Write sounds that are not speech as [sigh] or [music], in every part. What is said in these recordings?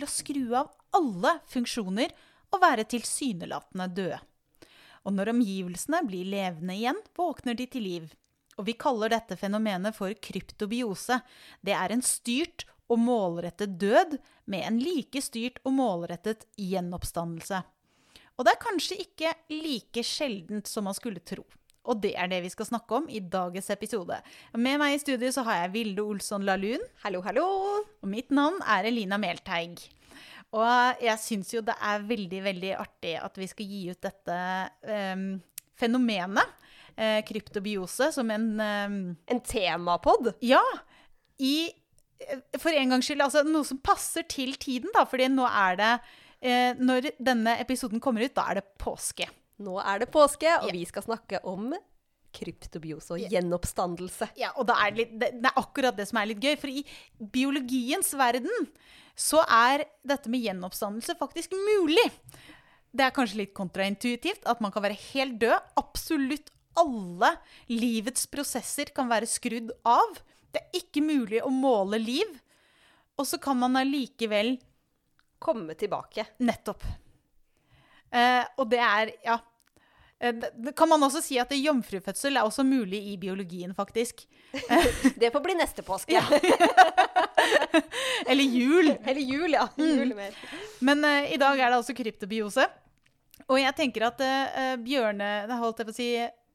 til å skru av alle funksjoner og være tilsynelatende døde. Og når omgivelsene blir levende igjen, våkner de til liv. Og vi kaller dette fenomenet for kryptobiose. Det er en styrt og målrettet død med en like styrt og målrettet gjenoppstandelse. Og det er kanskje ikke like sjeldent som man skulle tro. Og det er det vi skal snakke om i dagens episode. Med meg i studio så har jeg Vilde Olsson Lahlun. Hallo, hallo. Og mitt navn er Elina Melteig. Og jeg syns jo det er veldig, veldig artig at vi skal gi ut dette um, fenomenet, uh, kryptobiose, som en um, En temapod? Ja. I, for en gangs skyld, altså noe som passer til tiden, da. fordi nå er det uh, Når denne episoden kommer ut, da er det påske. Nå er det påske, og ja. vi skal snakke om kryptobiose og gjenoppstandelse. Ja, og er det, litt, det, er akkurat det som er litt gøy. For i biologiens verden så er dette med gjenoppstandelse faktisk mulig. Det er kanskje litt kontraintuitivt at man kan være helt død. Absolutt alle livets prosesser kan være skrudd av. Det er ikke mulig å måle liv. Og så kan man allikevel Komme tilbake. Nettopp. Eh, og det er Ja. Eh, det kan man også si at jomfrufødsel er også mulig i biologien, faktisk. [laughs] det får bli neste påske. Ja. Eller jul. [laughs] Eller jul, ja. Mm. Jul mer. Men uh, i dag er det altså kryptobiose. Og jeg tenker at uh, bjørne... holdt jeg på å si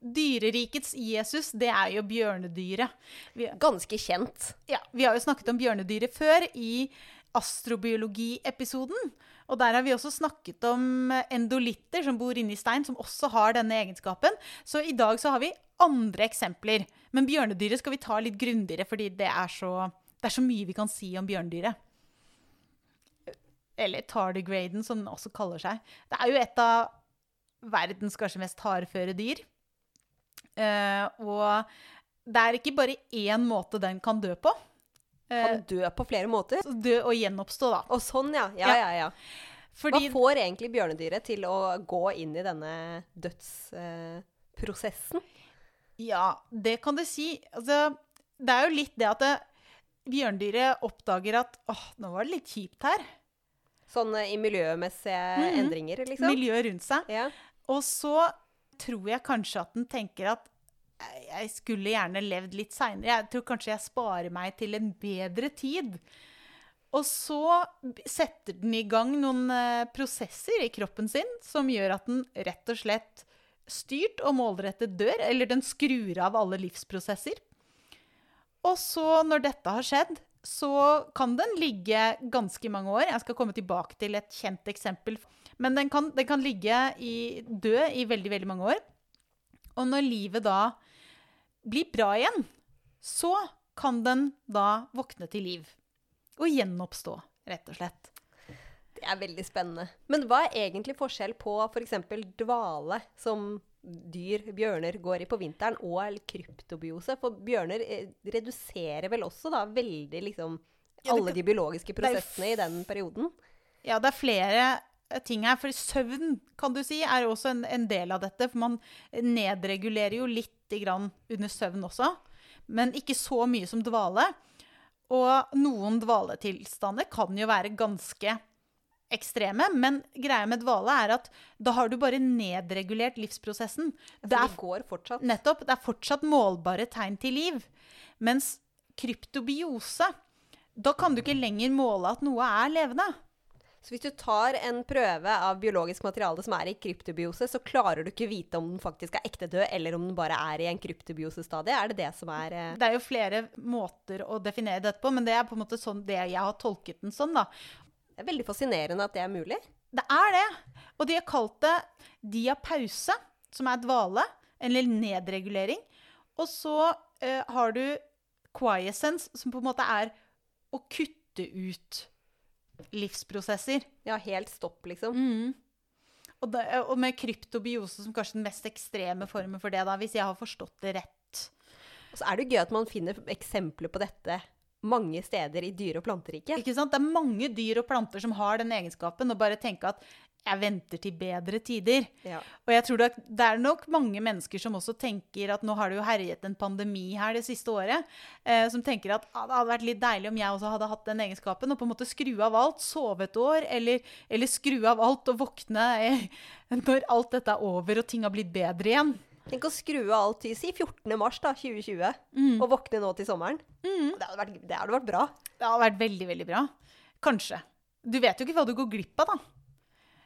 Dyrerikets Jesus, det er jo bjørnedyret. Vi, Ganske kjent. Ja, Vi har jo snakket om bjørnedyret før i astrobiologi-episoden. Og der har vi også snakket om endolitter som bor inni stein, som også har denne egenskapen. Så i dag så har vi andre eksempler. Men bjørnedyret skal vi ta litt grundigere, fordi det er så det er så mye vi kan si om bjørnedyret. Eller tardigraden, som den også kaller seg. Det er jo et av verdens kanskje mest hardføre dyr. Uh, og det er ikke bare én måte den kan dø på. Uh, kan dø på flere måter? Dø og gjenoppstå, da. Og sånn, ja. Ja, ja, ja. Fordi, Hva får egentlig bjørnedyret til å gå inn i denne dødsprosessen? Ja, det kan du si. Altså, det er jo litt det at det, bjørndyret oppdager at åh, nå var det litt kjipt her. Sånn uh, i miljømessige mm -hmm. endringer, liksom? Miljøet rundt seg. Ja. Og så tror jeg kanskje at den tenker at jeg skulle gjerne levd litt seinere. Jeg tror kanskje jeg sparer meg til en bedre tid. Og så setter den i gang noen uh, prosesser i kroppen sin som gjør at den rett og slett styrt og målrettet dør, eller den skrur av alle livsprosesser. Og så, når dette har skjedd, så kan den ligge ganske mange år. Jeg skal komme tilbake til et kjent eksempel. Men den kan, den kan ligge i, død i veldig, veldig mange år. Og når livet da blir bra igjen, så kan den da våkne til liv. Og gjenoppstå, rett og slett. Det er veldig spennende. Men hva er egentlig forskjell på f.eks. For dvale, som dyr, bjørner, går i på vinteren, og kryptobiose. For bjørner eh, reduserer vel også da veldig liksom alle de biologiske prosessene i den perioden? Ja, det er flere eh, ting her. For søvn kan du si, er også en, en del av dette. For man nedregulerer jo litt grann under søvn også. Men ikke så mye som dvale. Og noen dvaletilstander kan jo være ganske ekstreme. Men greia med dvale er at da har du bare nedregulert livsprosessen. Det, er, går fortsatt. Nettopp. Det er fortsatt målbare tegn til liv. Mens kryptobiose, da kan du ikke lenger måle at noe er levende. Så hvis du tar en prøve av biologisk materiale som er i kryptobiose, så klarer du ikke vite om den faktisk er ekte død, eller om den bare er i en kryptobiosestadie? Er det det som er eh... Det er jo flere måter å definere dette på, men det er på en måte sånn det jeg har tolket den sånn, da. Det er veldig fascinerende at det er mulig. Det er det. Og de har kalt det diapause, som er dvale, eller nedregulering. Og så eh, har du quiescence, som på en måte er å kutte ut livsprosesser. Ja, helt stopp, liksom. Mm. Og, det, og, med kryptobiose som kanskje den mest ekstreme formen for det, da, hvis jeg har forstått det rett. Og så er det gøy at man finner eksempler på dette mange steder i dyre- og planteriket. Ikke sant? Det er mange dyr og planter som har den egenskapen. Og bare tenke at jeg venter til bedre tider. Ja. Og jeg tror det, det er nok mange mennesker som også tenker at nå har det jo herjet en pandemi her det siste året, eh, som tenker at ah, det hadde vært litt deilig om jeg også hadde hatt den egenskapen, og på en måte skru av alt, sove et år, eller, eller skru av alt og våkne eh, [laughs] når alt dette er over og ting har blitt bedre igjen. Tenk å skru av alt til si 14. mars da, 2020, og våkne nå til sommeren. Det, hadde vært, det hadde vært bra. Det har vært veldig, veldig bra. Kanskje. Du vet jo ikke hva du går glipp av, da.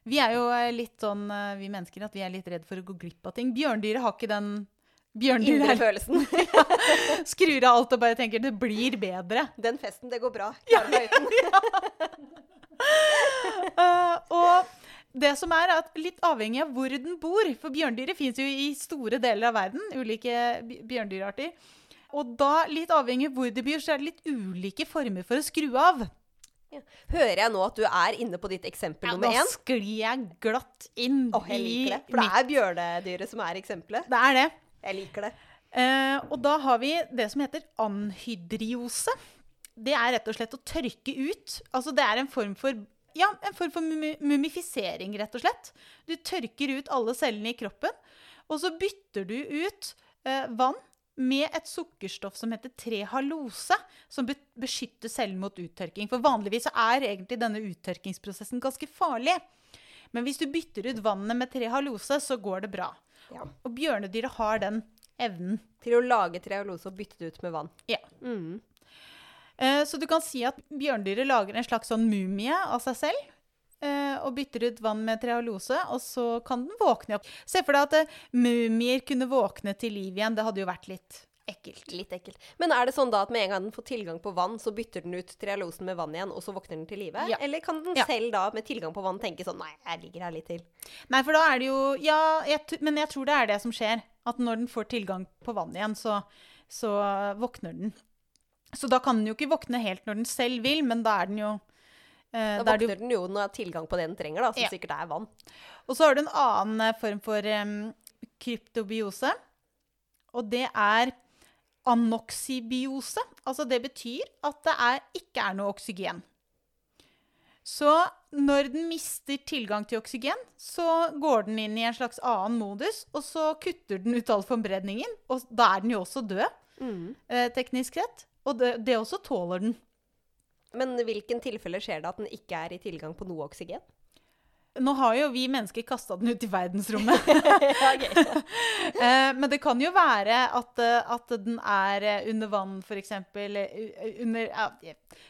Vi er jo eh, litt sånn, eh, vi mennesker, at vi er litt redd for å gå glipp av ting. Bjørndyret har ikke den Bjørndyret Indre følelsen. [laughs] følelsen. skrur av alt og bare tenker det blir bedre. Den festen, det går bra. Klarer meg uten. [laughs] uh, og det som er at litt avhengig av hvor den bor, for bjørndyret fins jo i store deler av verden, ulike bjørndyrarter. Og da, litt avhengig av hvor det bor, så er det litt ulike former for å skru av. Hører jeg nå at du er inne på ditt eksempel Ja, nummer da nå sklir jeg glatt inn Åh, jeg liker det. For det er bjørnedyret som er eksempelet. Det er det. Jeg liker det. Uh, og da har vi det som heter anhydriose. Det er rett og slett å tørke ut. Altså det er en form for ja, en form for mumifisering, rett og slett. Du tørker ut alle cellene i kroppen, og så bytter du ut eh, vann med et sukkerstoff som heter trehalose, som beskytter cellen mot uttørking. For vanligvis er egentlig denne uttørkingsprosessen ganske farlig. Men hvis du bytter ut vannet med trehalose, så går det bra. Ja. Og bjørnedyret har den evnen. Til å lage trehalose og bytte det ut med vann. Ja. Mm. Eh, Så du kan si at bjørndyret lager en slags sånn mumie av seg selv. Eh, Og bytter ut vann med trealose, og så kan den våkne opp. Se for deg at eh, mumier kunne våkne til liv igjen. Det hadde jo vært litt ekkelt. Litt ekkelt. Men er det sånn da at med en gang den får tilgang på vann, så bytter den ut trealosen med vann igjen, og så våkner den til live? Ja. Eller kan den Ja. selv da med tilgang på vann tenke sånn Nei, jeg ligger her litt til. Nei, for da er det jo Ja, jeg, men jeg tror det er det som skjer. At når den får tilgang på vann igjen, så, så våkner den. Så da kan den jo ikke våkne helt når den selv vil, men da er den jo Da da er våkner den jo når tilgang på det den trenger, da, som Ja. sikkert er vann. Og så har du en annen eh, form for um, kryptobiose, og det er anoxibiose. Altså det betyr at det er, ikke er noe oksygen. Så når den mister tilgang til oksygen, så går den inn i en slags annen modus, og så kutter den ut all forberedningen, og da er den jo også død, Mm. eh, teknisk sett. Og det, det også tåler den. Men hvilken tilfelle skjer det at den ikke er i tilgang på noe oksygen? Nå har jo vi mennesker kasta den ut i verdensrommet. [laughs] [laughs] Eh, men det kan jo være at, eh, at den er eh, under vann, f.eks. Under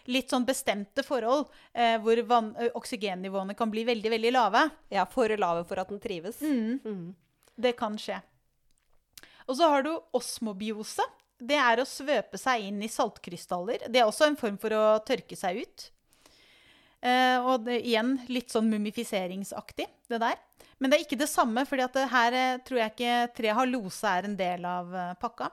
litt sånn bestemte forhold, hvor vann, oksygennivåene kan bli veldig, veldig lave. ja, for lave for at den trives. Mm. Det kan skje. Og så har du osmobiose. Det er å svøpe seg inn i saltkrystaller. Det er også en form for å tørke seg ut. Eh, og det, igjen litt sånn mumifiseringsaktig, det der. Men det er ikke det samme, for her eh, tror jeg ikke trehalose er en del av eh, pakka.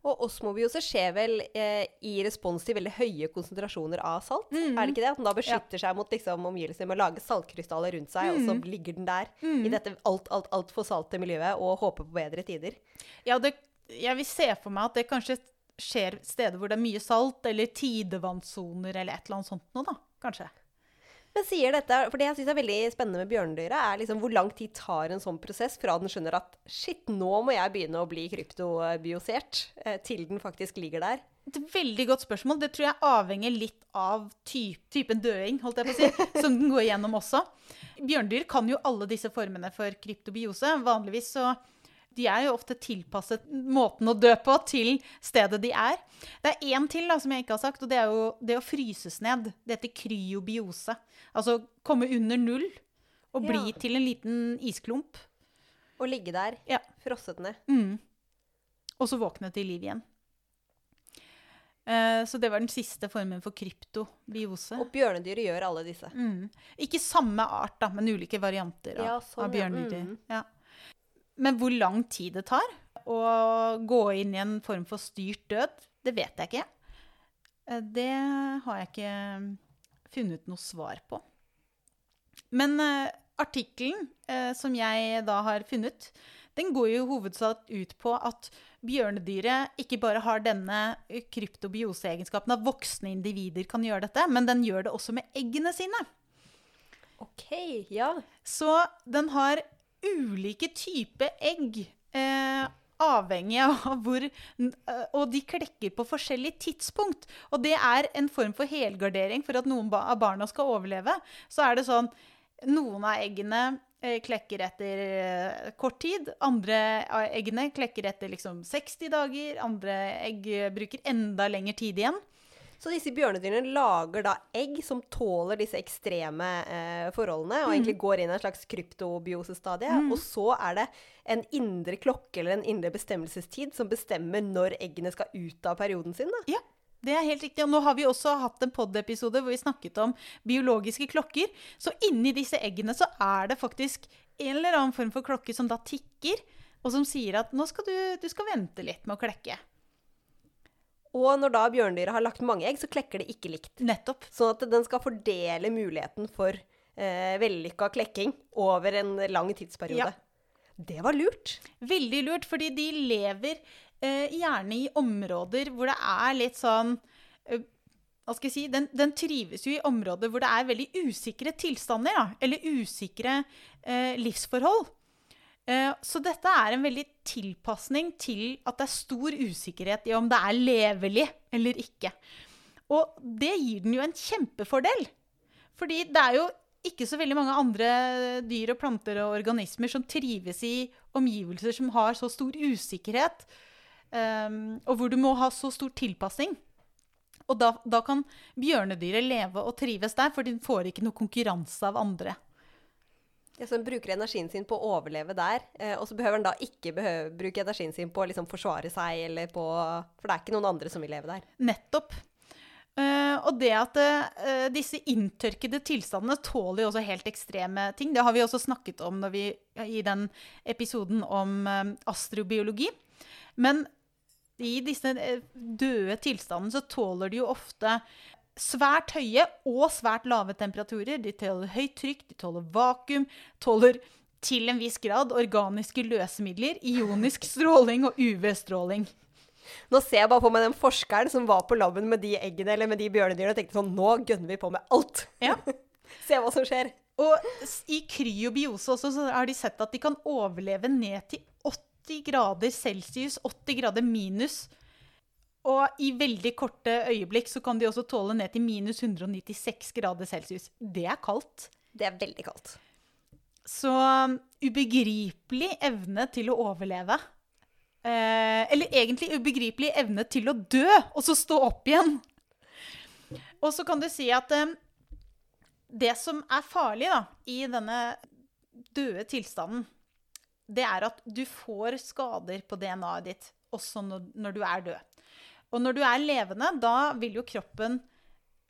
Og osmobiose skjer vel eh, i respons til veldig høye konsentrasjoner av salt? Mm. Er det ikke det? At den da beskytter seg mot liksom, omgivelsene med å lage saltkrystaller rundt seg, og så Mm. ligger den der i dette alt, alt, altfor salte miljøet og håper på bedre tider? Ja, det, jeg vil se for meg at det kanskje skjer steder hvor det er mye salt, eller tidevannsoner, eller et eller annet sånt noe, da. Kanskje. Men sier dette, for det jeg synes er veldig spennende med bjørnedyret, er liksom hvor lang tid tar en sånn prosess fra den skjønner at shit, nå må jeg begynne å bli kryptobiosert, eh, til den faktisk ligger der? Et veldig godt spørsmål. Det tror jeg avhenger litt av typ, typen døing, holdt jeg på å si, [laughs] som den går igjennom også. Bjørndyr kan jo alle disse formene for kryptobiose. Vanligvis så de er jo ofte tilpasset måten å dø på til stedet de er. Det er én til da, som jeg ikke har sagt, og det er jo det å fryses ned. Det heter kryobiose. Altså komme under null og bli Ja. til en liten isklump. Og ligge der, Ja. frosset ned. Mm. Og så våkne til liv igjen. Eh, så det var den siste formen for kryptobiose. Og bjørnedyret gjør alle disse. Mm. Ikke samme art, da, men ulike varianter av, Ja, sånn, av bjørnedyr. Mm. Ja. Men hvor lang tid det tar å gå inn i en form for styrt død, det vet jeg ikke. Eh, Det har jeg ikke funnet noe svar på. Men uh, artikkelen eh, som jeg da har funnet, den går jo hovedsak ut på at bjørnedyret ikke bare har denne eh, kryptobioseegenskapen at voksne individer kan gjøre dette, men den gjør det også med eggene sine. OK, ja. Så den har ulike typer egg. Eh, avhengig av [laughs] hvor eh, Og de klekker på forskjellig tidspunkt. Og det er en form for helgardering for at noen av barna skal overleve. Så er det sånn Noen av eggene eh, klekker etter eh, kort tid. Andre av eggene klekker etter liksom 60 dager. Andre egg bruker enda lengre tid igjen. Så disse bjørnedyrene lager da egg som tåler disse ekstreme eh, forholdene, og mm. egentlig går inn i en slags kryptobiosestadie. Mm. Og så er det en indre klokke eller en indre bestemmelsestid som bestemmer når eggene skal ut av perioden sin. da. Ja. Det er helt riktig. Og nå har vi også hatt en pod-episode hvor vi snakket om biologiske klokker. Så inni disse eggene så er det faktisk en eller annen form for klokke som da tikker, og som sier at nå skal du, du skal vente litt med å klekke. Og når da bjørndyret har lagt mange egg, så klekker det ikke likt. Nettopp. Sånn at den skal fordele muligheten for eh, vellykka klekking over en lang tidsperiode. Ja. Det var lurt. Veldig lurt, fordi de lever eh, gjerne i områder hvor det er litt sånn eh, hva skal jeg si, den, den, trives jo i områder hvor det er veldig usikre tilstander, da, eller usikre eh, livsforhold. Eh, så dette er en veldig tilpasning til at det er stor usikkerhet i om det er levelig eller ikke. Og det gir den jo en kjempefordel. Fordi det er jo ikke så veldig mange andre dyr og planter og organismer som trives i omgivelser som har så stor usikkerhet, um, og hvor du må ha så stor tilpasning. Og da, da kan bjørnedyret leve og trives der, for de får ikke noe konkurranse av andre. Ja, så den bruker energien sin på å overleve der, eh, og så behøver den da ikke behøve, bruke energien sin på å liksom forsvare seg, eller på For det er ikke noen andre som vil leve der. Nettopp. Uh, og det at uh, disse inntørkede tilstandene tåler jo også helt ekstreme ting. Det har vi også snakket om vi, i den episoden om uh, astrobiologi. Men i disse døde tilstandene så tåler de jo ofte svært høye og svært lave temperaturer. De tåler høyt trykk, de tåler vakuum, tåler til en viss grad organiske løsemidler, ionisk stråling og UV-stråling. Nå ser jeg bare på meg den forskeren som var på laben med de eggene eller med de bjørnedyrene og tenkte sånn Nå gønner vi på med alt! Ja. [laughs] Se hva som skjer. Og i kryobiose også så har de sett at de kan overleve ned til 80 grader celsius, 80 grader minus og i veldig korte øyeblikk så kan de også tåle ned til minus 196 grader celsius. Det er kaldt. Det er veldig kaldt. Så um, ubegripelig evne til å overleve. Eh, eller egentlig ubegripelig evne til å dø, og så stå opp igjen. Og så kan du si at eh, det som er farlig da, i denne døde tilstanden, det er at du får skader på DNA-et ditt også når, når du er død. Og når du er levende, da vil jo kroppen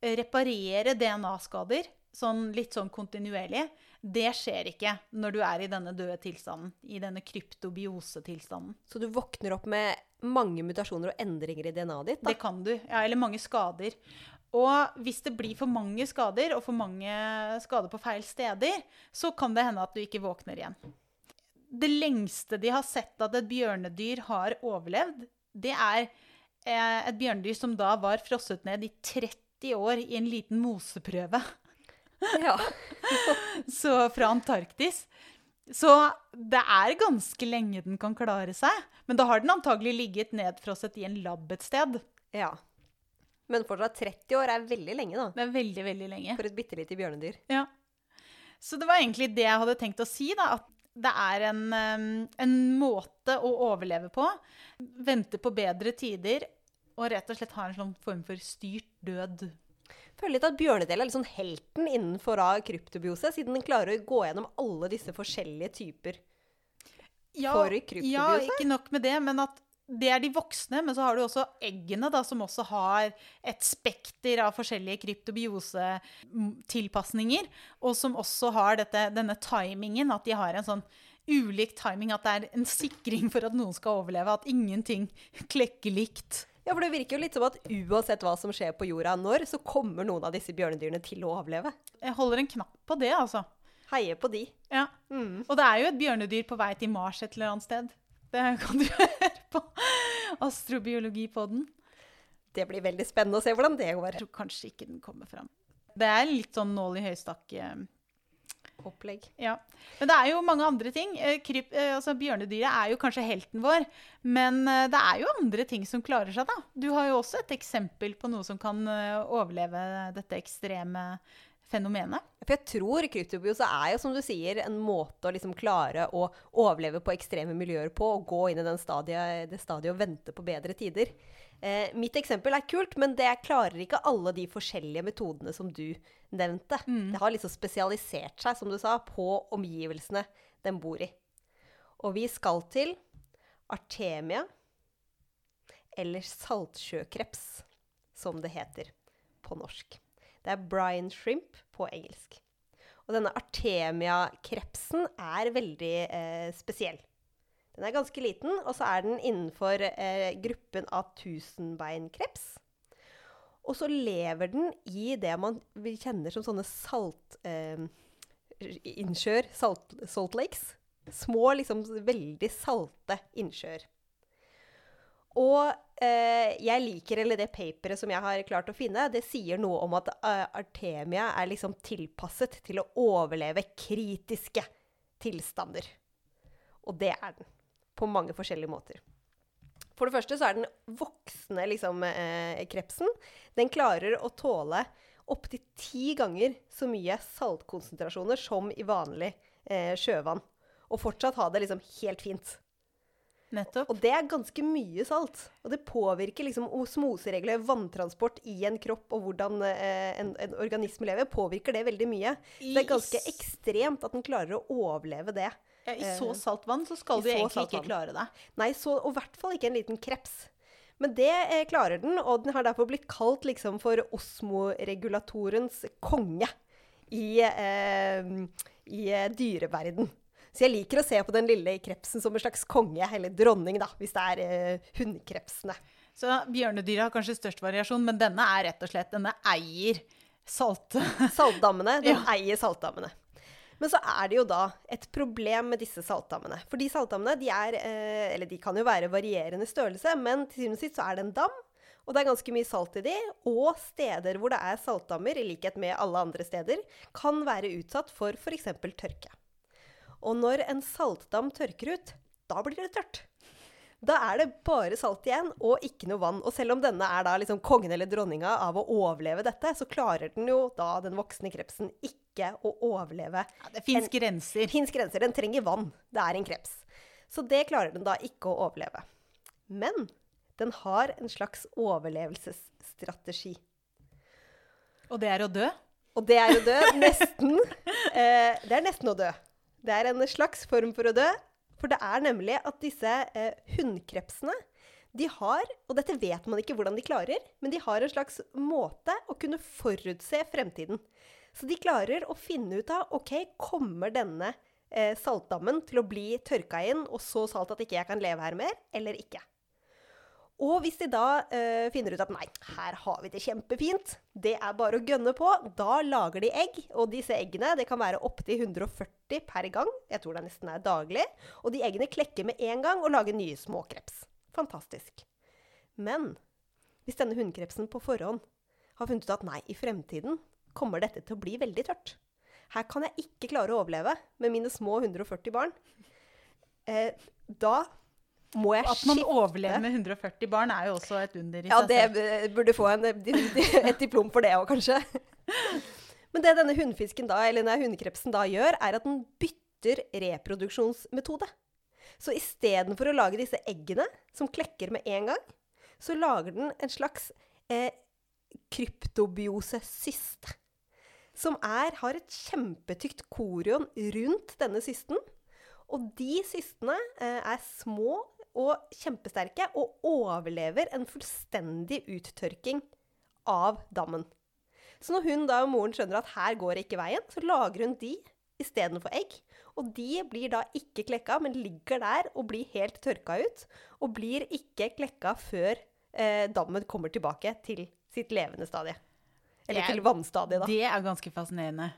eh, reparere DNA-skader sånn litt sånn kontinuerlig. Det skjer ikke når du er i denne døde tilstanden, i denne kryptobiosetilstanden. Så du våkner opp med mange mutasjoner og endringer i DNA-et ditt? Da? Det kan du. Ja, eller mange skader. Og hvis det blir for mange skader, og for mange skader på feil steder, så kan det hende at du ikke våkner igjen. Det lengste de har sett at et bjørnedyr har overlevd, det er et bjørndyr som da var frosset ned i 30 år i en liten moseprøve. [laughs] Ja. [laughs] så fra Antarktis. Så det er ganske lenge den kan klare seg. Men da har den antagelig ligget nedfrosset i en lab et sted. Ja. Men fortsatt 30 år er veldig lenge, da. Det er veldig, veldig lenge. For et bitte lite bjørnedyr. Ja. Så det var egentlig det jeg hadde tenkt å si, da. At det er en, en måte å overleve på. Vente på bedre tider og rett og slett ha en sånn form for styrt død. Jeg føler litt at Bjørnedel er sånn helten innenfor kryptobiose, siden den klarer å gå gjennom alle disse forskjellige typer ja, for kryptobiose. Ja, ikke nok med det, men at det er de voksne, men så har du også eggene, da, som også har et spekter av forskjellige kryptobiosetilpasninger. Og som også har dette, denne timingen, at de har en sånn ulik timing. At det er en sikring for at noen skal overleve. At ingenting klekker likt. Ja, for det virker jo litt som at uansett hva som skjer på jorda når, så kommer noen av disse bjørnedyrene til å overleve. Jeg holder en knapp på det, altså. Heier på de. Ja. Mm. Og det er jo et bjørnedyr på vei til Mars et eller annet sted. Det kan du på astrobiologipodden. Det blir veldig spennende å se hvordan det går. Jeg tror kanskje ikke den kommer fram. Det er litt sånn nål i høystakk. opplegg. Ja. Men det er jo mange andre ting. Eh, Kryp, eh, altså Bjørnedyret er jo kanskje helten vår, men eh, det er jo andre ting som klarer seg, da. Du har jo også et eksempel på noe som kan eh, overleve dette ekstreme fenomenet. For jeg tror kryptobiose er jo, som du sier, en måte å liksom klare å overleve på ekstreme miljøer på, og gå inn i den stadiet, det stadiet og vente på bedre tider. Eh, mitt eksempel er kult, men det klarer ikke alle de forskjellige metodene som du nevnte. Det har liksom spesialisert seg, som du sa, på omgivelsene den bor i. Og vi skal til Artemia, eller saltsjøkreps, som det heter på norsk. Det er brine shrimp på engelsk. Og denne Artemia-krepsen er veldig eh, spesiell. Den er ganske liten, og så er den innenfor eh, gruppen av tusenbeinkreps. Og så lever den i det man kjenner som sånne salt... Eh, innsjøer, salt, salt lakes. Små, liksom veldig salte innsjøer. Og jeg liker, eller det paperet som jeg har klart å finne, det sier noe om at eh, Artemia er liksom tilpasset til å overleve kritiske tilstander. Og det er den. På mange forskjellige måter. For det første så er den voksne liksom, eh, krepsen. Den klarer å tåle opptil ti ganger så mye saltkonsentrasjoner som i vanlig eh, sjøvann. Og fortsatt ha det liksom helt fint. Nettopp. Og det er ganske mye salt. Og det påvirker liksom osmoseregler, vanntransport i en kropp, og hvordan eh, en, en organisme lever, påvirker det veldig mye. Så det er ganske ekstremt at den klarer å overleve det. Ja, I så eh, salt vann så skal i du egentlig ikke klare det. Nei, så, og i hvert fall ikke en liten kreps. Men det eh, klarer den, og den har derfor blitt kalt liksom for osmoregulatorens konge i, eh, i eh, dyreverden. Så jeg liker å se på den lille krepsen som en slags konge, eller dronning, da, hvis det er eh, hundkrepsene. Så bjørnedyret har kanskje størst variasjon, men denne er rett og slett Denne eier salt... [laughs] Saltdammene, den Ja. eier saltdammene. Men så er det jo da et problem med disse saltdammene. For de saltdammene de er, eh, eller de kan jo være varierende størrelse, men til syvende og sist så er det en dam. Og det er ganske mye salt i de, og steder hvor det er saltdammer, i likhet med alle andre steder, kan være utsatt for f.eks. tørke. Og når en saltdam tørker ut, da blir det tørt. Da er det bare salt igjen, og ikke noe vann. Og selv om denne er da liksom kongen eller dronninga av å overleve dette, så klarer den jo da, den voksne krepsen, ikke å overleve. ja, Det fins grenser. Fins grenser. Den trenger vann. Det er en kreps. Så det klarer den da ikke å overleve. Men den har en slags overlevelsesstrategi. Og det er å dø. Og det er å dø nesten [laughs] eh, Det er nesten å dø. Det er en slags form for å dø. For det er nemlig at disse eh, hundkrepsene de har, og dette vet man ikke hvordan de klarer, men de har en slags måte å kunne forutse fremtiden. Så de klarer å finne ut av OK, kommer denne eh, saltdammen til å bli tørka inn og så salt at ikke jeg kan leve her mer, eller ikke? Og hvis de da eh, finner ut at nei, her har vi det kjempefint, det er bare å gønne på, da lager de egg. Og disse eggene det kan være opptil 140 per gang. Jeg tror det nesten er daglig. Og de eggene klekker med en gang og lager nye småkreps. Fantastisk. Men hvis denne hundkrepsen på forhånd har funnet ut at nei, i fremtiden kommer dette til å bli veldig tørt. Her kan jeg ikke klare å overleve med mine små 140 barn. Eh, da må jeg At man skifte overlever med 140 barn, er jo også et under i ja, seg det selv. b- burde få en, di- et diplom for det òg, kanskje. [laughs] Men det denne hundfisken da, eller denne hundekrepsen da gjør, er at den bytter reproduksjonsmetode. Så istedenfor å lage disse eggene, som klekker med en gang, så lager den en slags eh, kryptobiosesyste. Som er, har et kjempetykt korion rundt denne systen. Og de systene eh, er små og kjempesterke og overlever en fullstendig uttørking av dammen. Så når hun da og moren skjønner at her går det ikke veien, så lager hun de istedenfor egg. Og de blir da ikke klekka, men ligger der og blir helt tørka ut. Og blir ikke klekka før eh, dammen kommer tilbake til sitt levende stadie. Eller er- til vannstadiet, da. Det er ganske fascinerende.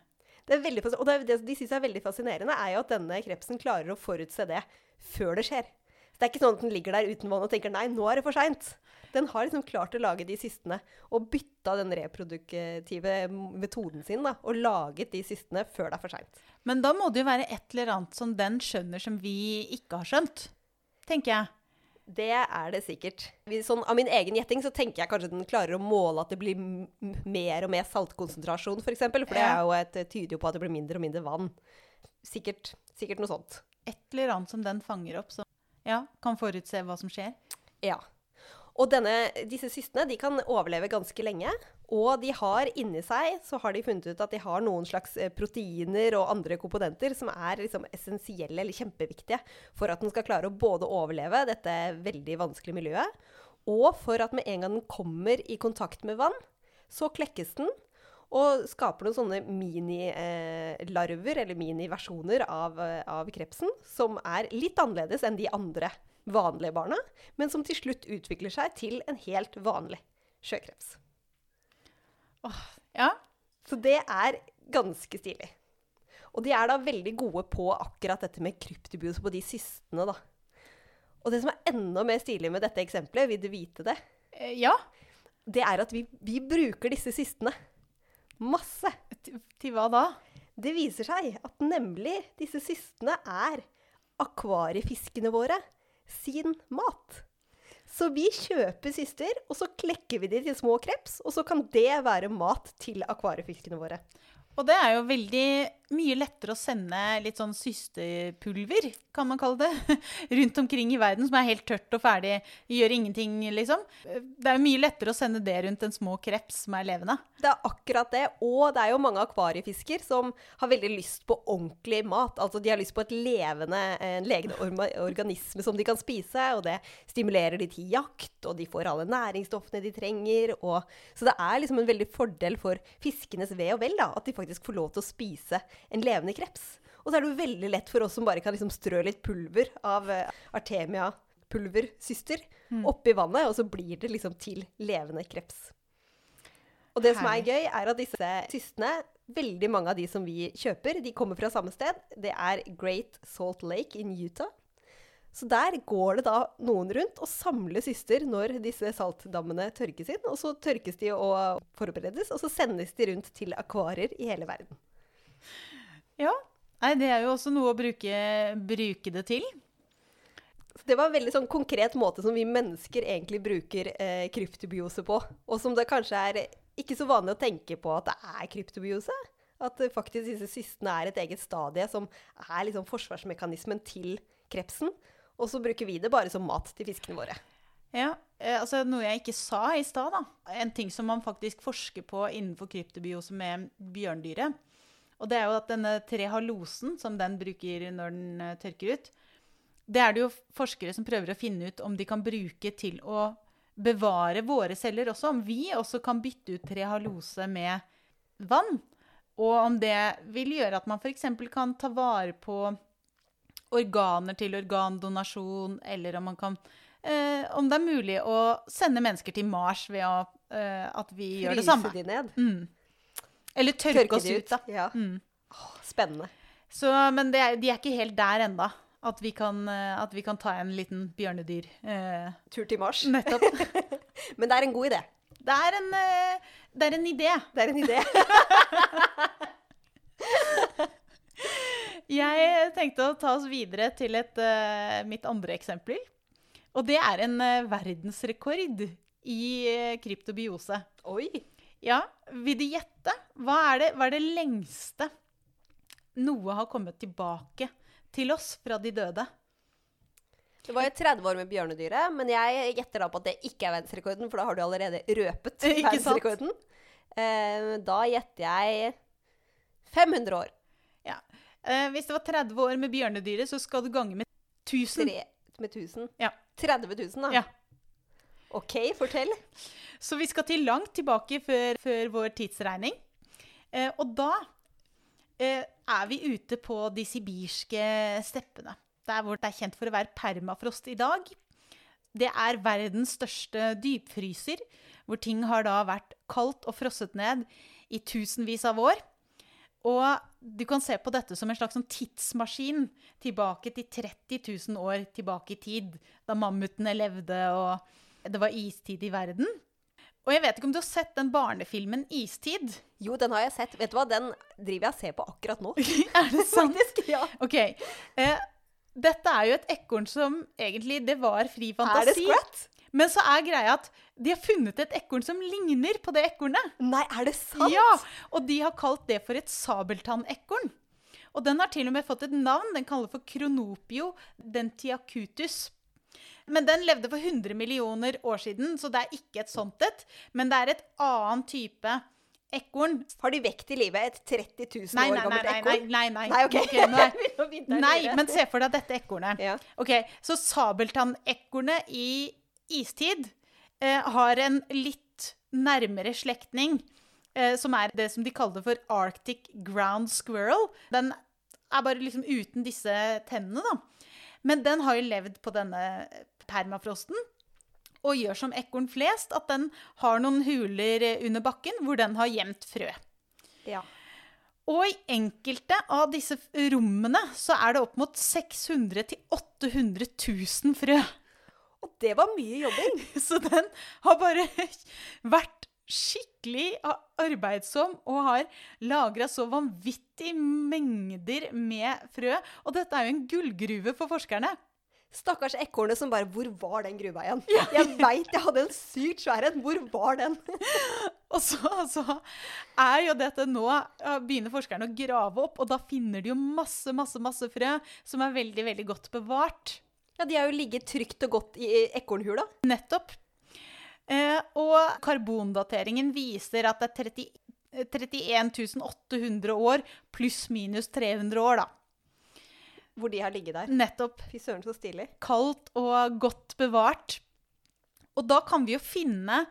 Det er veldig, og det, det de syns er veldig fascinerende, er jo at denne krepsen klarer å forutse det før det skjer. Det er ikke sånn at den ligger der uten vann og tenker nei, nå er det for seint. Den har liksom klart å lage de sistene og bytta den reproduktive metoden sin da, og laget de sistene før det er for seint. Men da må det jo være et eller annet som den skjønner som vi ikke har skjønt, tenker jeg. Det er det sikkert. Sånn, av min egen gjetting så tenker jeg kanskje den klarer å måle at det blir mer og mer saltkonsentrasjon, f.eks. For, eksempel, for det er jo et, tyder jo på at det blir mindre og mindre vann. Sikkert, sikkert noe sånt. Et eller annet som den fanger opp, som ja, kan forutse hva som skjer. Ja. Og denne, disse systene de kan overleve ganske lenge. Og de har inni seg så har de funnet ut at de har noen slags eh, proteiner og andre komponenter som er liksom essensielle eller kjempeviktige for at den skal klare å både overleve dette veldig vanskelige miljøet, og for at med en gang den kommer i kontakt med vann, så klekkes den og skaper noen sånne minilarver, eller miniversjoner av, eh, av krepsen, som er litt annerledes enn de andre vanlige barna, men som til slutt utvikler seg til en helt vanlig sjøkreps. Ja, Så det er ganske stilig. Og de er da veldig gode på akkurat dette med kryptobios på de cystene, da. Og det som er enda mer stilig med dette eksempelet, vil du vite det, eh, ja. det er at vi, vi bruker disse cystene masse. Til, til hva da? Det viser seg at nemlig disse systene er akvariefiskene våre sin mat. Så vi kjøper syster, og så klekker vi de til små kreps, og så kan det være mat til akvariefiskene våre. Og det er jo veldig mye lettere å sende litt sånn systepulver, kan man kalle det, [laughs] rundt omkring i verden, som er helt tørt og ferdig, gjør ingenting, liksom. Det er mye lettere å sende det rundt en små kreps som er levende. Det er akkurat det, og det er jo mange akvariefisker som har veldig lyst på ordentlig mat. Altså de har lyst på et levende, en levende organisme som de kan spise, og det stimulerer de til jakt, og de får alle næringsstoffene de trenger. Og, så det er liksom en veldig fordel for fiskenes ve og vel da, at de faktisk får lov til å spise en levende kreps. Og så er det jo veldig lett for oss som bare kan liksom strø litt pulver av eh, Artemia pulversyster oppi vannet, og så blir det liksom til levende kreps. Og det som er gøy, er at disse systene veldig mange av de som vi kjøper, de kommer fra samme sted. Det er Great Salt Lake in Utah. Så der går det da noen rundt og samler syster når disse saltdammene tørkes inn. Og så tørkes de og forberedes, og så sendes de rundt til akvarier i hele verden. Ja. Nei, det er jo også noe å bruke, bruke det til. Så det var en veldig sånn konkret måte som vi mennesker egentlig bruker eh, kryptobiose på. Og som det kanskje er ikke så vanlig å tenke på at det er kryptobiose. At faktisk disse cystene er et eget stadie som er liksom forsvarsmekanismen til krepsen. Og så bruker vi det bare som mat til fiskene våre. Ja, eh, altså Noe jeg ikke sa i stad. da. En ting som man faktisk forsker på innenfor kryptobiose med bjørndyret. Og det er jo at denne trehalosen som den bruker når den eh, tørker ut, det er det jo forskere som prøver å finne ut om de kan bruke til å bevare våre celler også. Om vi også kan bytte ut trehalose med vann. Og om det vil gjøre at man f.eks. kan ta vare på organer til organdonasjon, eller om man kan eh, Om det er mulig å sende mennesker til Mars ved å, eh, at vi gjør det samme. Fryse de ned. Mm. Eller tørke, Tørke oss ut, ut. da. Ja. Mm. Spennende. Så, men det er, de er ikke helt der enda. At vi kan, eh, at vi kan ta en liten bjørnedyr. Eh, Tur til Mars. nettopp. [laughs] Men det er en god idé. Det er en, eh, det er en idé. Det er en idé. [laughs] Jeg tenkte å ta oss videre til et, uh, mitt andre eksempel. Og det er en uh, verdensrekord i uh, kryptobiose. Oi. Ja, vil du gjette? Hva er, det, hva er det lengste noe har kommet tilbake til oss fra de døde? Det var jo 30 år med bjørnedyret, men jeg gjetter da på at det ikke er verdensrekorden, for da har du allerede røpet [laughs] verdensrekorden. Eh, da gjetter jeg 500 år. Ja. Eh, hvis det var 30 år med bjørnedyret, så skal du gange med 1000. Tre med 1000. Ja. 30 000, da. Ja. OK, fortell. Så vi skal til langt tilbake før, før vår tidsregning. Eh, og da eh, er vi ute på de sibirske steppene. Der hvor det er kjent for å være permafrost i dag. Det er verdens største dypfryser, hvor ting har da vært kaldt og frosset ned i tusenvis av år. Og Du kan se på dette som en slags sånn tidsmaskin tilbake til 30 000 år tilbake i tid, da mammutene levde og det var istid i verden. Og jeg vet ikke om du har sett den barnefilmen 'Istid'? Jo, den har jeg sett. Vet du hva, den driver jeg og ser på akkurat nå. [laughs] er det sant? [laughs] Faktisk, ja. Ok. Eh, dette er jo et ekorn som egentlig Det var fri fantasi. Er det. Scrat? Men så er greia at de har funnet et ekorn som ligner på det ekornet. Nei, er det sant? Ja, Og de har kalt det for et sabeltannekorn. Og den har til og med fått et navn. Den kaller for Kronopio dentiacutus. Men den levde for 100 millioner år siden, så det er ikke et sånt et. Men det er et annen type ekorn. Har de vekt i livet et 30 000 Nei, nei, år gammelt ekorn? nei, nei, nei. Nei, ok. okay nå er- [laughs] Nei, men se for deg dette ekornet. Ja. Ok, Så sabeltannekornet i istid eh, har en litt nærmere slektning, eh, som er det som de kaller for Arctic ground squirrel. Den er bare liksom uten disse tennene, da. Men den har jo levd på denne permafrosten. Og gjør som ekorn flest, at den har noen huler eh, under bakken hvor den har gjemt frø. Ja. Og i enkelte av disse rommene så er det opp mot 600 000-800 000 frø. Og det var mye jobbing. [laughs] Så den har bare [laughs] vært skikkelig arbeidsom og har lagra så vanvittige mengder med frø. Og dette er jo en gullgruve for forskerne. Stakkars ekornet som bare Hvor var den gruva igjen? Jeg veit jeg hadde en sykt svær en. Hvor var den? [laughs] Og så, så er jo dette nå Begynner forskerne å grave opp, og da finner de jo masse, masse, masse frø som er veldig, veldig godt bevart. Ja, De har jo ligget trygt og godt i ekornhula. Nettopp. Eh, og karbondateringen viser at det er 30, 31 800 år pluss minus 300 år, da. Hvor de har ligget der. Nettopp. Fy søren, så stilig. Kaldt og godt bevart. Og da kan vi jo finne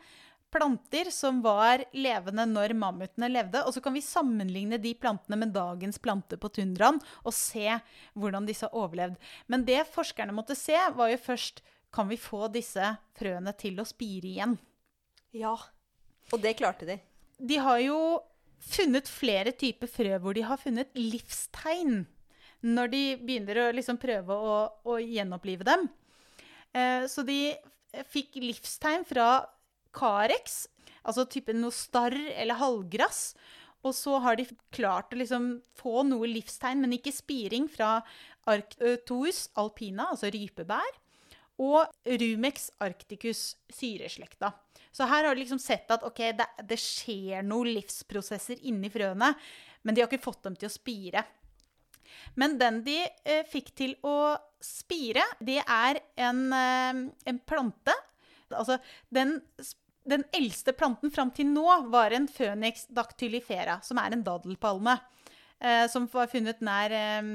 planter som var levende når mammutene levde, og så kan vi sammenligne de plantene med dagens planter på tundraen og se hvordan disse har overlevd. Men det forskerne måtte se, var jo først kan vi få disse frøene til å spire igjen. Ja. Og det klarte de. De har jo funnet flere typer frø hvor de har funnet livstegn når de begynner å liksom prøve å, å gjenopplive dem. Eh, så de fikk livstegn fra Carex, altså typen noe starr eller halvgrass. Og så har de klart å liksom få noe livstegn, men ikke spiring, fra Arctous alpina, altså rypebær, og Rumex arcticus, syreslekta. Så her har de liksom sett at okay, det, det skjer noen livsprosesser inni frøene, men de har ikke fått dem til å spire. Men den de eh, fikk til å spire, det er en, eh, en plante. Altså, den, den eldste planten fram til nå var en Phoenix dactylifera, som er en daddelpalme. Eh, som var funnet nær eh,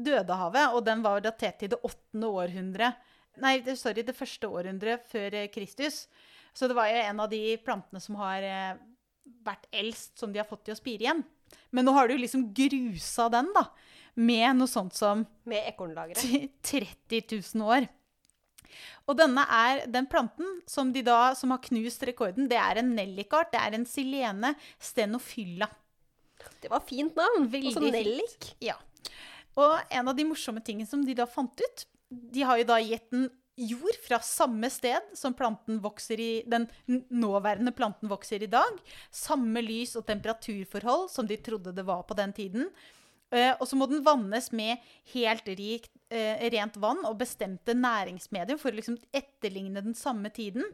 Dødehavet, og den var datert til det åttende århundre. Nei, sorry, det første århundret før eh, Kristus. Så det var jo en av de plantene som har eh, vært eldst, som de har fått til å spire igjen. Men nå har du liksom grusa den, da. Med noe sånt som Med ekornlagre. 30 000 år. Og denne er den planten som, de da, som har knust rekorden. Det er en nellikart. Det er en silene stenofylla. Det var fint navn. Veldig Og så fint. nellik. Ja. Og en av de morsomme tingene som de da fant ut De har jo da gitt den jord fra samme sted som planten vokser i, den nåværende planten vokser i dag. Samme lys- og temperaturforhold som de trodde det var på den tiden. Eh, og så må den vannes med helt rikt, eh, rent vann og bestemte næringsmedium for å liksom etterligne den samme tiden.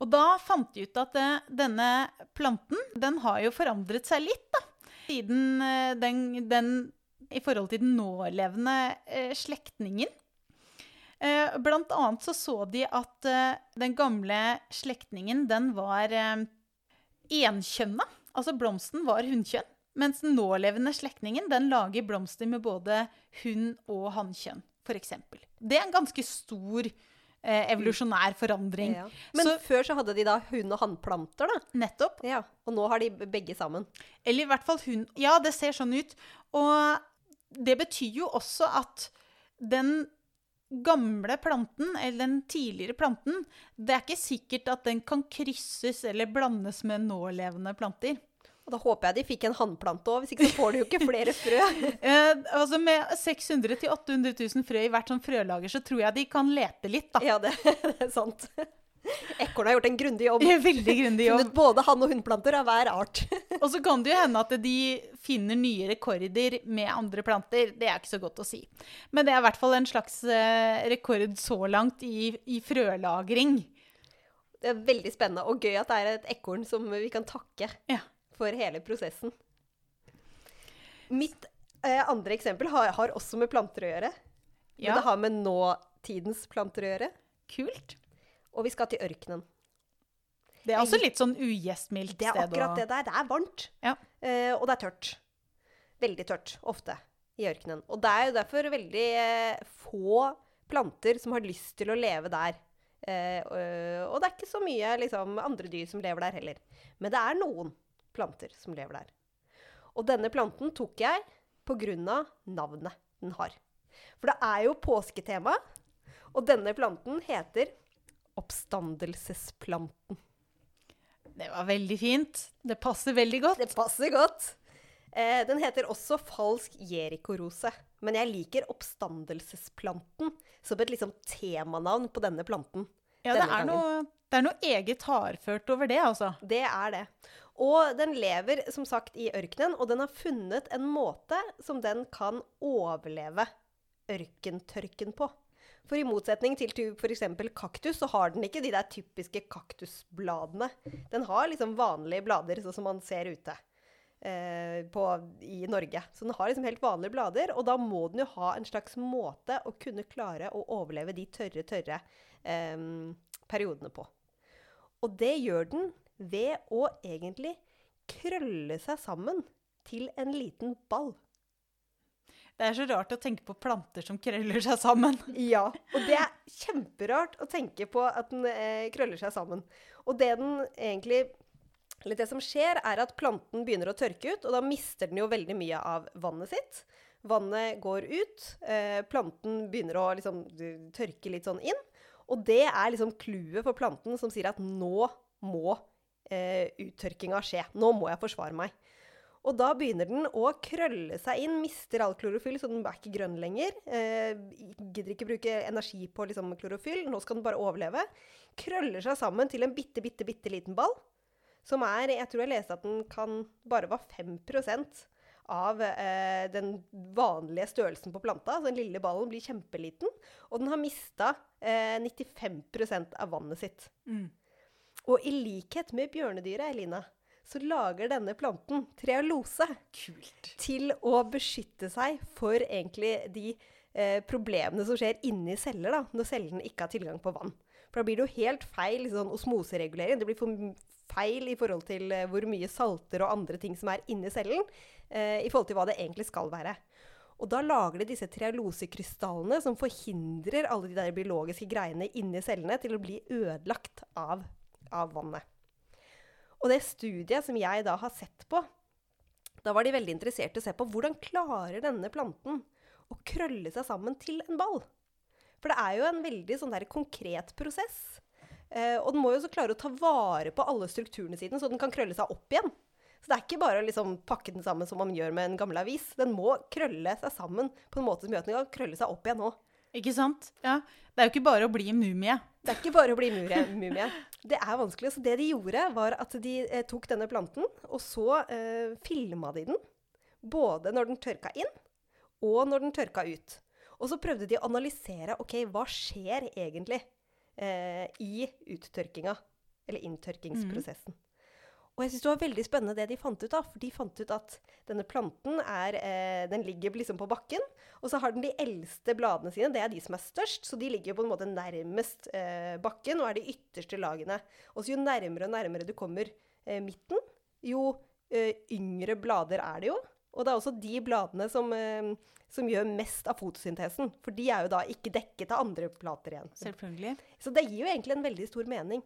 Og da fant de ut at eh, denne planten den har jo forandret seg litt, da. Siden den, den I forhold til den nålevende slektningen. Blant annet så så de at den gamle slektningen, den var enkjønna. Altså blomsten var hunnkjønn. Mens den nålevende slektningen, den lager blomster med både hun- og hannkjønn, f.eks. Det er en ganske stor eh, evolusjonær forandring. Ja. Men Så- før så hadde de da hunn- og hannplanter, da. Nettopp. Ja. Og nå har de begge sammen. Eller i hvert fall hun. Ja, det ser sånn ut. Og det betyr jo også at den gamle planten, eller den tidligere planten, det er ikke sikkert at den kan krysses eller blandes med nålevende planter. Og da håper jeg de fikk en hannplante òg, hvis ikke så får de jo ikke flere frø. [laughs] Eh, altså Med 600 000-800 000 frø i hvert sånn frølager, så tror jeg de kan lete litt, da. Ja, det, [laughs] det er sant. Ekornet har gjort en grundig jobb. [laughs] Veldig grundig jobb. Funnet både hann- og hunnplanter av hver art. Og så kan det jo hende at de finner nye rekorder med andre planter. Det er ikke så godt å si. Men det er i hvert fall en slags eh, rekord så langt i, i frølagring. Det er veldig spennende og gøy at det er et ekorn som vi kan takke Ja. For hele prosessen. Mitt eh, andre eksempel har, har også med planter å gjøre. Men det har med nåtidens planter å gjøre. Kult. Og vi skal til ørkenen. Det er også litt sånn ugjestmildt Det er akkurat det der. Det er varmt. Ja. Eh, og det er tørt. Veldig tørt, ofte, i ørkenen. Og det er jo derfor veldig eh, få planter som har lyst til å leve der. Eh, og, og det er ikke så mye liksom, andre dyr som lever der heller. Men det er noen planter som lever der. Og denne planten tok jeg av navnet den har. For det er jo påsketema, og denne planten heter oppstandelsesplanten. Det var veldig fint. Det passer veldig godt. Det passer godt. Eh, den heter også falsk jerikorose. Men jeg liker oppstandelsesplanten som et liksom temanavn på denne planten. Ja, det er, gangen. noe, det er noe eget hardført over det, altså. Det er det. Og den lever som sagt i ørkenen, og den har funnet en måte som den kan overleve ørkentørken på. For i motsetning til f.eks. kaktus, så har den ikke de der typiske kaktusbladene. Den har liksom vanlige blader, sånn som man ser ute eh, på, i Norge. Så den har liksom helt vanlige blader, og da må den jo ha en slags måte å kunne klare å overleve de tørre, tørre eh, periodene på. Og det gjør den ved å egentlig krølle seg sammen til en liten ball. Det er så rart å tenke på planter som krøller seg sammen. [laughs] Ja, og det er kjemperart å tenke på at den eh, krøller seg sammen. Og det den egentlig eller det som skjer, er at planten begynner å tørke ut, og da mister den jo veldig mye av vannet sitt. Vannet går ut, eh, planten begynner å liksom tørke litt sånn inn. Og det er liksom clouet for planten som sier at nå må eh, uttørkinga skje. Nå må jeg forsvare meg. Og da begynner den å krølle seg inn, mister all klorofyll, så den er ikke grønn lenger. Eh, gidder ikke bruke energi på liksom, klorofyll, nå skal den bare overleve. Krøller seg sammen til en bitte, bitte, bitte liten ball. Som er Jeg tror jeg leste at den kan bare var 5 av eh, den vanlige størrelsen på planta. Så den lille ballen blir kjempeliten. Og den har mista eh, 95 av vannet sitt. Mm. Og i likhet med bjørnedyret, Elina, så lager denne planten trealose Kult. til å beskytte seg for egentlig de eh, problemene som skjer inni celler, da, når cellene ikke har tilgang på vann. For da blir det jo helt feil sånn osmoseregulering. Det blir for feil i forhold til eh, hvor mye salter og andre ting som er inni cellen, eh, i forhold til hva det egentlig skal være. Og da lager de disse trialosekrystallene som forhindrer alle de der biologiske greiene inni cellene til å bli ødelagt av, av vannet. Og det studiet som jeg da har sett på, da var de veldig interessert i å se på hvordan klarer denne planten å krølle seg sammen til en ball. For det er jo en veldig sånn der konkret prosess. Eh, og den må jo så klare å ta vare på alle strukturene sine, så den kan krølle seg opp igjen. Så det er ikke bare å liksom pakke den sammen som man gjør med en gammel avis. Den må krølle seg sammen på en måte som gjør at den kan krølle seg opp igjen òg. Ikke sant? Ja. Det er jo ikke bare å bli mumie. Det er ikke bare å bli mumie. Det er vanskelig. Så det de gjorde, var at de eh, tok denne planten, og så eh, filma de den. Både når den tørka inn, og når den tørka ut. Og så prøvde de å analysere ok, hva skjer egentlig eh, i uttørkinga, eller inntørkingsprosessen. Og jeg synes det var veldig spennende det de fant ut av. For de fant ut at denne planten er, eh, den ligger liksom på bakken. Og så har den de eldste bladene sine. Det er de som er størst. Så de ligger på en måte nærmest eh, bakken og er de ytterste lagene. Og så jo nærmere og nærmere du kommer eh, midten, jo eh, yngre blader er det jo. Og det er også de bladene som, eh, som gjør mest av fotosyntesen. For de er jo da ikke dekket av andre plater igjen. Selvfølgelig. Så det gir jo egentlig en veldig stor mening.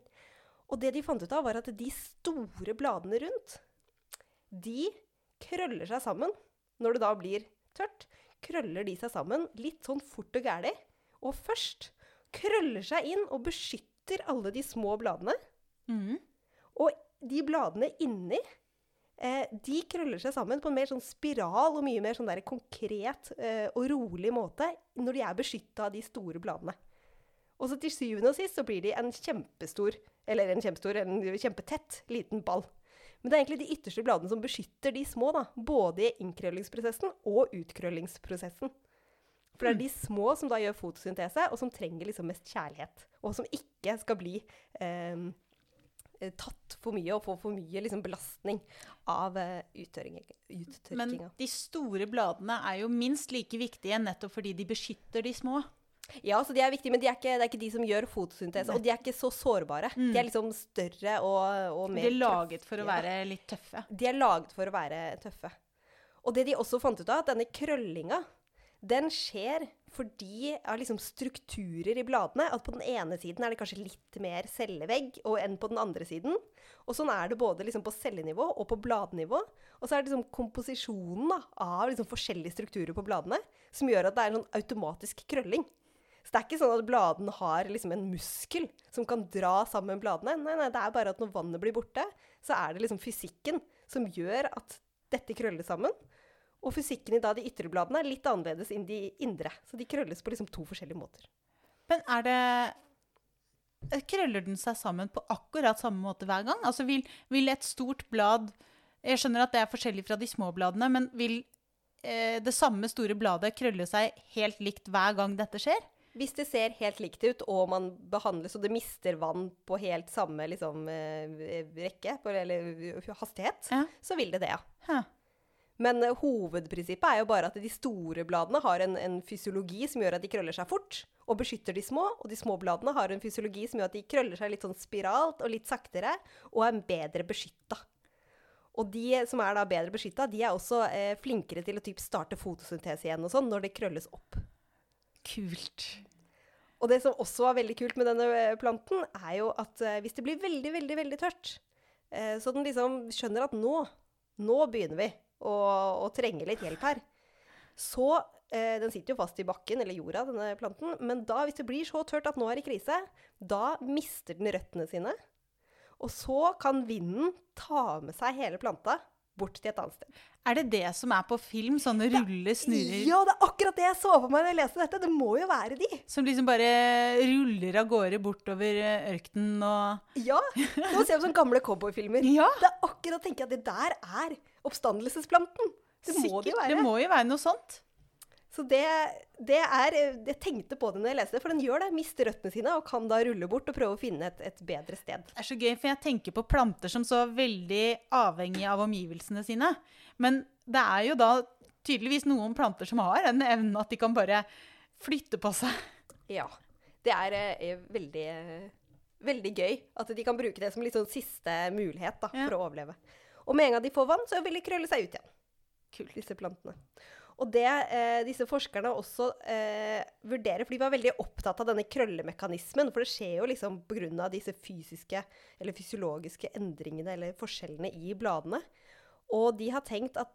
Og det de fant ut av, var at de store bladene rundt, de krøller seg sammen. Når det da blir tørt, krøller de seg sammen litt sånn fort og gæli. Og først krøller seg inn og beskytter alle de små bladene. Mm. Og de bladene inni eh, de krøller seg sammen på en mer sånn spiral og mye mer sånn der konkret eh, og rolig måte når de er beskytta av de store bladene. Og så til syvende og sist så blir de en kjempestor, eller en kjempestor, en kjempetett liten ball. Men det er egentlig de ytterste bladene som beskytter de små, da, både i innkrøllingsprosessen og utkrøllingsprosessen. For det er de små som da gjør fotosyntese, og som trenger liksom mest kjærlighet. Og som ikke skal bli eh, tatt for mye og få for mye liksom, belastning av eh, uttørkinga. Men de store bladene er jo minst like viktige nettopp fordi de beskytter de små. Ja, så de er viktige, men de er ikke, det er ikke de som gjør fotosyntese. Og de er ikke så sårbare. Mm. De er liksom større og, og mer De er laget for å være litt tøffe. De er laget for å være tøffe. Og det de også fant ut av, at denne krøllinga, den skjer fordi av liksom strukturer i bladene. At på den ene siden er det kanskje litt mer cellevegg enn på den andre siden. Og sånn er det både liksom på cellenivå og på bladnivå. Og så er det liksom komposisjonen da, av liksom forskjellige strukturer på bladene som gjør at det er en sånn automatisk krølling. Så det er ikke sånn at bladene har liksom en muskel som kan dra sammen bladene. Nei, nei, det er bare at når vannet blir borte, så er det liksom fysikken som gjør at dette krøller sammen. Og fysikken i da de ytre bladene er litt annerledes enn de indre. Så de krølles på liksom to forskjellige måter. Men er det Krøller den seg sammen på akkurat samme måte hver gang? Altså vil, vil et stort blad Jeg skjønner at det er forskjellig fra de små bladene, men vil eh, det samme store bladet krølle seg helt likt hver gang dette skjer? Hvis det ser helt likt ut, og man behandles og det mister vann på helt samme liksom, eh, rekke, eller hastighet, ja. så vil det det, ja. Hæ. Men uh, hovedprinsippet er jo bare at de store bladene har en, en, fysiologi som gjør at de krøller seg fort, og beskytter de små. Og de små bladene har en fysiologi som gjør at de krøller seg litt sånn spiralt og litt saktere, og er bedre beskytta. Og de som er da bedre beskytta, de er også eh, flinkere til å typ starte fotosyntese igjen og sånn, når det krølles opp. Kult. Og det som også var veldig kult med denne eh, planten, er jo at uh, hvis det blir veldig, veldig veldig tørt, uh, så den liksom skjønner at nå, nå begynner vi å, å trenge litt hjelp her, så Den sitter jo fast i bakken, eller jorda, denne planten. Men da, hvis det blir så tørt at nå er det krise, da mister den røttene sine. Og så kan vinden ta med seg hele planta bort til et annet sted. Er det det som er på film? Sånne ruller, snurrer Ja, det er akkurat det jeg så for meg da jeg leste dette. Det må jo være de. Som liksom bare ruller av gårde bortover eh, ørkenen og Ja. Nå ser vi sånne gamle cowboyfilmer. Ja. Det er akkurat tenker jeg at det der er oppstandelsesplanten. Det må det jo være. Det må jo være noe sånt. Så det, det, er Jeg tenkte på det når jeg leste det, for den gjør det. Mister røttene sine og kan da rulle bort og prøve å finne et, et, bedre sted. Det er så gøy, for jeg tenker på planter som så veldig avhengig av omgivelsene sine. Men det er jo da tydeligvis noen planter som har den evnen at de kan bare flytte på seg. Ja. Det er er veldig, veldig gøy at de kan bruke det som litt sånn siste mulighet da, ja. for å overleve. Og med en gang de får vann, så vil de krølle seg ut igjen. Kult, disse plantene. Og det eh, disse forskerne også eh, vurderer, for de var veldig opptatt av denne krøllemekanismen. For det skjer jo liksom pga. disse fysiske eller fysiologiske endringene eller forskjellene i bladene. Og de har tenkt at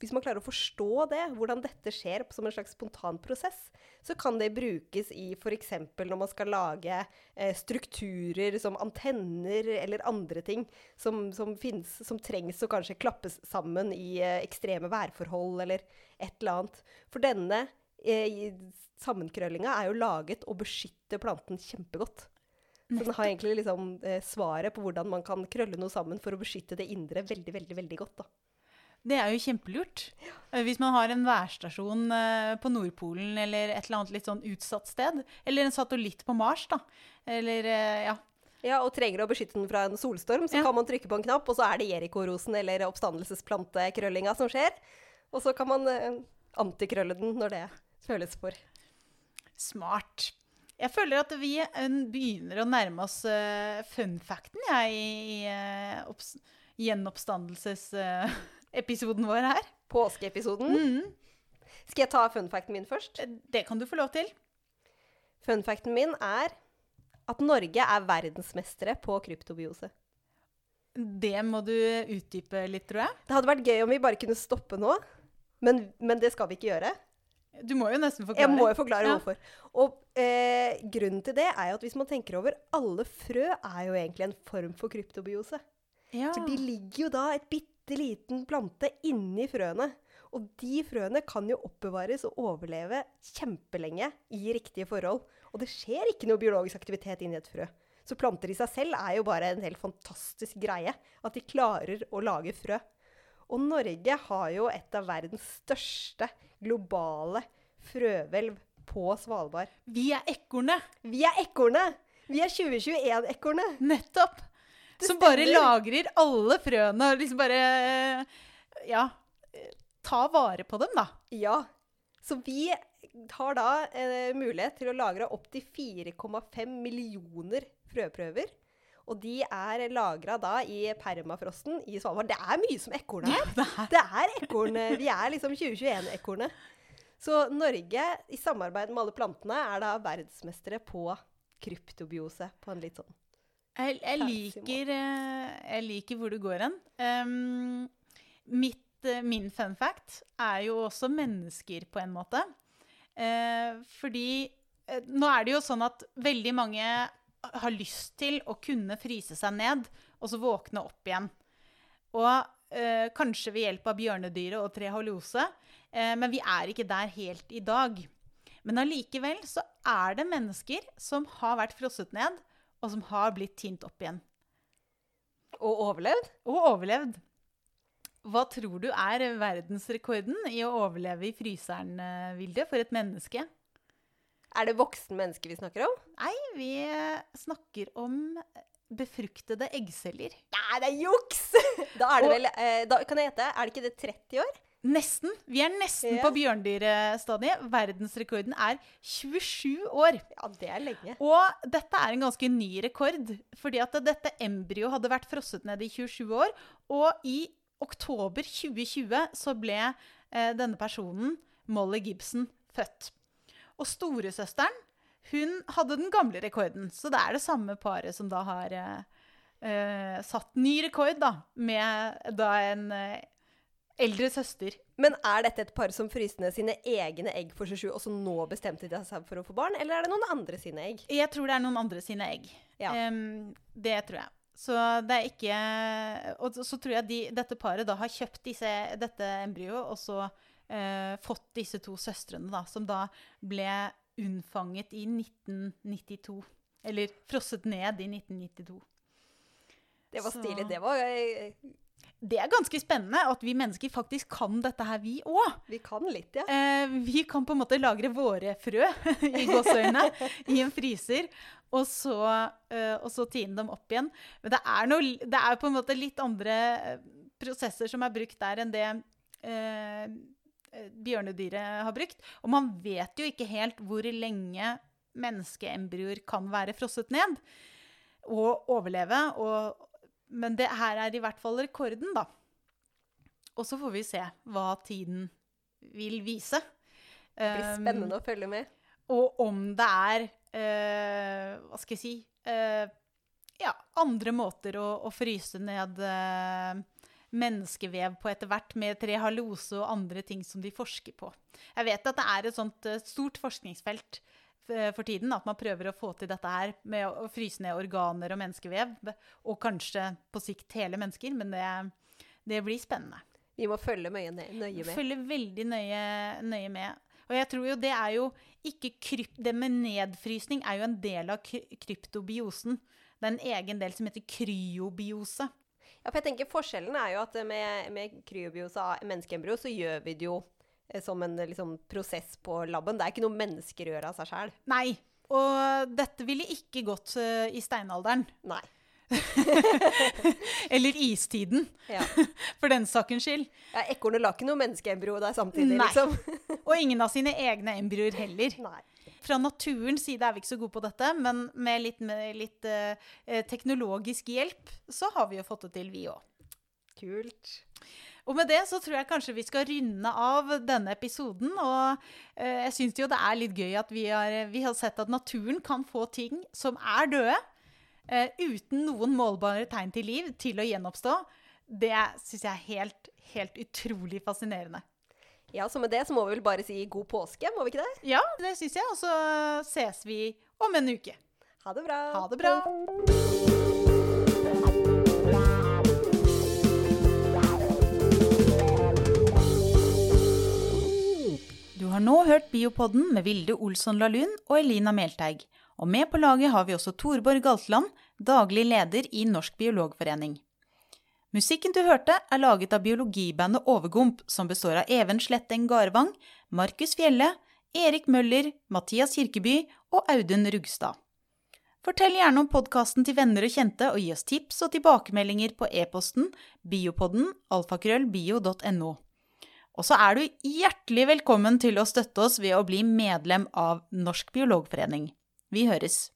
hvis man klarer å forstå det, hvordan dette skjer som en slags spontan prosess, så kan det brukes i f.eks. når man skal lage eh, strukturer som antenner eller andre ting som, som, finnes, som trengs å kanskje klappes sammen i eh, ekstreme værforhold eller et eller annet. For denne eh, sammenkrøllinga er jo laget å beskytte planten kjempegodt. Så den har egentlig liksom, eh, svaret på hvordan man kan krølle noe sammen for å beskytte det indre veldig, veldig, veldig godt. da. Det er jo kjempelurt. Eh, hvis man har en værstasjon eh, på Nordpolen eller et eller annet litt sånn utsatt sted, eller en satellitt på Mars, da. Eller, eh, ja. Ja, og trenger å beskytte den fra en solstorm, så ja. kan man trykke på en knapp, og så er det Jerikorosen eller oppstandelsesplantekrøllinga som skjer. Og så kan man antikrølle den når det føles for. Smart. Jeg føler at vi begynner å nærme oss uh, funfacten, jeg, i, i gjenoppstandelses... Uh, [laughs] episoden vår her. Påskeepisoden. Mm. Skal jeg ta funfacten min først? Eh, det kan du få lov til. Funfacten min er at Norge er verdensmestere på kryptobiose. Det må du utdype litt, tror jeg. Det hadde vært gøy om vi bare kunne stoppe nå, men, men det skal vi ikke gjøre. Du må jo nesten forklare. Jeg må jo forklare ja. hvorfor. Og eh, grunnen til det er jo at hvis man tenker over Alle frø er jo egentlig en form for kryptobiose. Ja. For de ligger jo da et bitte bitte liten plante inni frøene. Og de frøene kan jo oppbevares og overleve kjempelenge i riktige forhold. Og det skjer ikke noe biologisk aktivitet inni et frø. Så planter i seg selv er jo bare en helt fantastisk greie. At de klarer å lage frø. Og Norge har jo et av verdens største globale frøhvelv på Svalbard. Vi er ekornet! Vi er ekornet! Vi er 2021-ekornet! Nettopp! Som bare lagrer alle frøene og liksom bare Ja. Ta vare på dem, da. Ja. Så vi har da eh, mulighet til å lagre opptil 4,5 millioner frøprøver. Og de er lagra da i permafrosten i Svalbard. Det er mye som ekorn her. Det er Det er ekorn. Vi er liksom 2021-ekornet. Så Norge, i samarbeid med alle plantene, er da verdensmestere på kryptobiose på en litt sånn Jeg, jeg, liker, eh, jeg liker hvor du går hen. Um, mitt, eh, min fun fact er jo også mennesker, på en måte. Uh, fordi uh, nå er det jo sånn at veldig mange har lyst til å kunne fryse seg ned, og så våkne opp igjen. Og uh, kanskje ved hjelp av bjørnedyret og trehalose, eh, men vi er ikke der helt i dag. Men allikevel så er det mennesker som har vært frosset ned, og som har blitt tint opp igjen. Og overlevd. Og overlevd. Hva tror du er verdensrekorden i å overleve i fryseren, eh, Vilde, for et menneske? Er det voksen menneske vi snakker om? Nei, vi eh, snakker om befruktede eggceller. Nei, det er juks! [laughs] Da er det Og- vel eh, da, Kan jeg gjette? Er det ikke det 30 år? Nesten. Vi er nesten Ja. på bjørndyrestadiet. Verdensrekorden er 27 år. Ja, det er lenge. Og dette er en ganske ny rekord, fordi at dette embryoet hadde vært frosset ned i 27 år, og i oktober 2020 så ble eh, denne personen, Molly Gibson, født. Og storesøsteren, hun hadde den gamle rekorden, så det er det samme paret som da har eh, eh, satt ny rekord, da, med da en eh, eldre søster. Men er dette et par som fryste ned sine egne egg for 27, og så nå bestemte de seg for å få barn, eller er det noen andre sine egg? Jeg tror det er noen andre sine egg. Ja. Um, det tror jeg. Så det er ikke Og så tror jeg de, dette paret da har kjøpt disse, dette embryoet, og så uh, fått disse to søstrene, da, som da ble unnfanget i 1992. Eller frosset ned i 1992. Det var Så- stilig. Det var eh, Det er ganske spennende at vi mennesker faktisk kan dette her, vi òg. Vi kan litt, ja. Eh, vi kan på en måte lagre våre frø [laughs] i gåseøynene i en fryser, og så, eh, og så tine dem opp igjen. Men det er, noe, det er på en måte litt andre eh, prosesser som er brukt der enn det eh, eh, bjørnedyret har brukt. Og man vet jo ikke helt hvor lenge menneskeembryoer kan være frosset ned og overleve. Og, men det her er i hvert fall rekorden, da. Og så får vi se hva tiden vil vise. Det blir Um, spennende å følge med. og om det er uh, Hva skal jeg si uh, Ja, andre måter å, å fryse ned uh, menneskevev på etter hvert, med trehalose og andre ting som de forsker på. Jeg vet at det er et sånt stort forskningsfelt for tiden, at man prøver å få til dette her med å, fryse ned organer og menneskevev, og kanskje på sikt hele mennesker, men det, det blir spennende. Vi må følge nøye nøye med. Følge veldig nøye, nøye med. Og jeg tror jo det er jo ikke krypt... Det med nedfrysning er jo en del av kryptobiosen. Det er en egen del som heter kryobiose. Ja, for jeg tenker Forskjellen er jo at med, med kryobiose av menneskeembryo, så gjør vi det jo eh, som en eh, liksom, prosess på laben. Det er ikke noe mennesker gjør av seg sjæl. Nei. Og dette ville ikke gått uh, i steinalderen. Nei. [laughs] Eller istiden, Ja. [laughs] for den sakens skyld. ja Ekornet la ikke noe menneskeembryo der samtidig, Nei. liksom. [laughs] Og ingen av sine egne embryoer heller. Nei. Fra naturens side er vi ikke så gode på dette, men med litt, med litt eh, eh, teknologisk hjelp så har vi jo fått det til, vi òg. Kult. Og med det så tror jeg kanskje vi skal runde av denne episoden. Og eh, jeg syns jo det er litt gøy at vi har, vi har sett at naturen kan få ting som er døde, eh, uten noen målbare tegn til liv, til å gjenoppstå. Det syns jeg er helt, helt utrolig fascinerende. Ja, så med det så må vi vel bare si god påske, må vi ikke det? Ja, det syns jeg. Og så ses vi om en uke. Ha det bra. Ha det bra. Har nå hørt Biopodden med Vilde Olsson Lahlun og Elina Melteig. Og med på laget har vi også Torborg Galtland, daglig leder i Norsk biologforening. Musikken du hørte, er laget av biologibandet Overgump, som består av Even Sletteng Garvang, Markus Fjelle, Erik Møller, Mathias Kirkeby og Audun Rugstad. Fortell gjerne om podkasten til venner og kjente, og gi oss tips og tilbakemeldinger på e-posten biopodden alfakrøllbio.no. Og så er du hjertelig velkommen til å støtte oss ved å bli medlem av Norsk biologforening. Vi høres.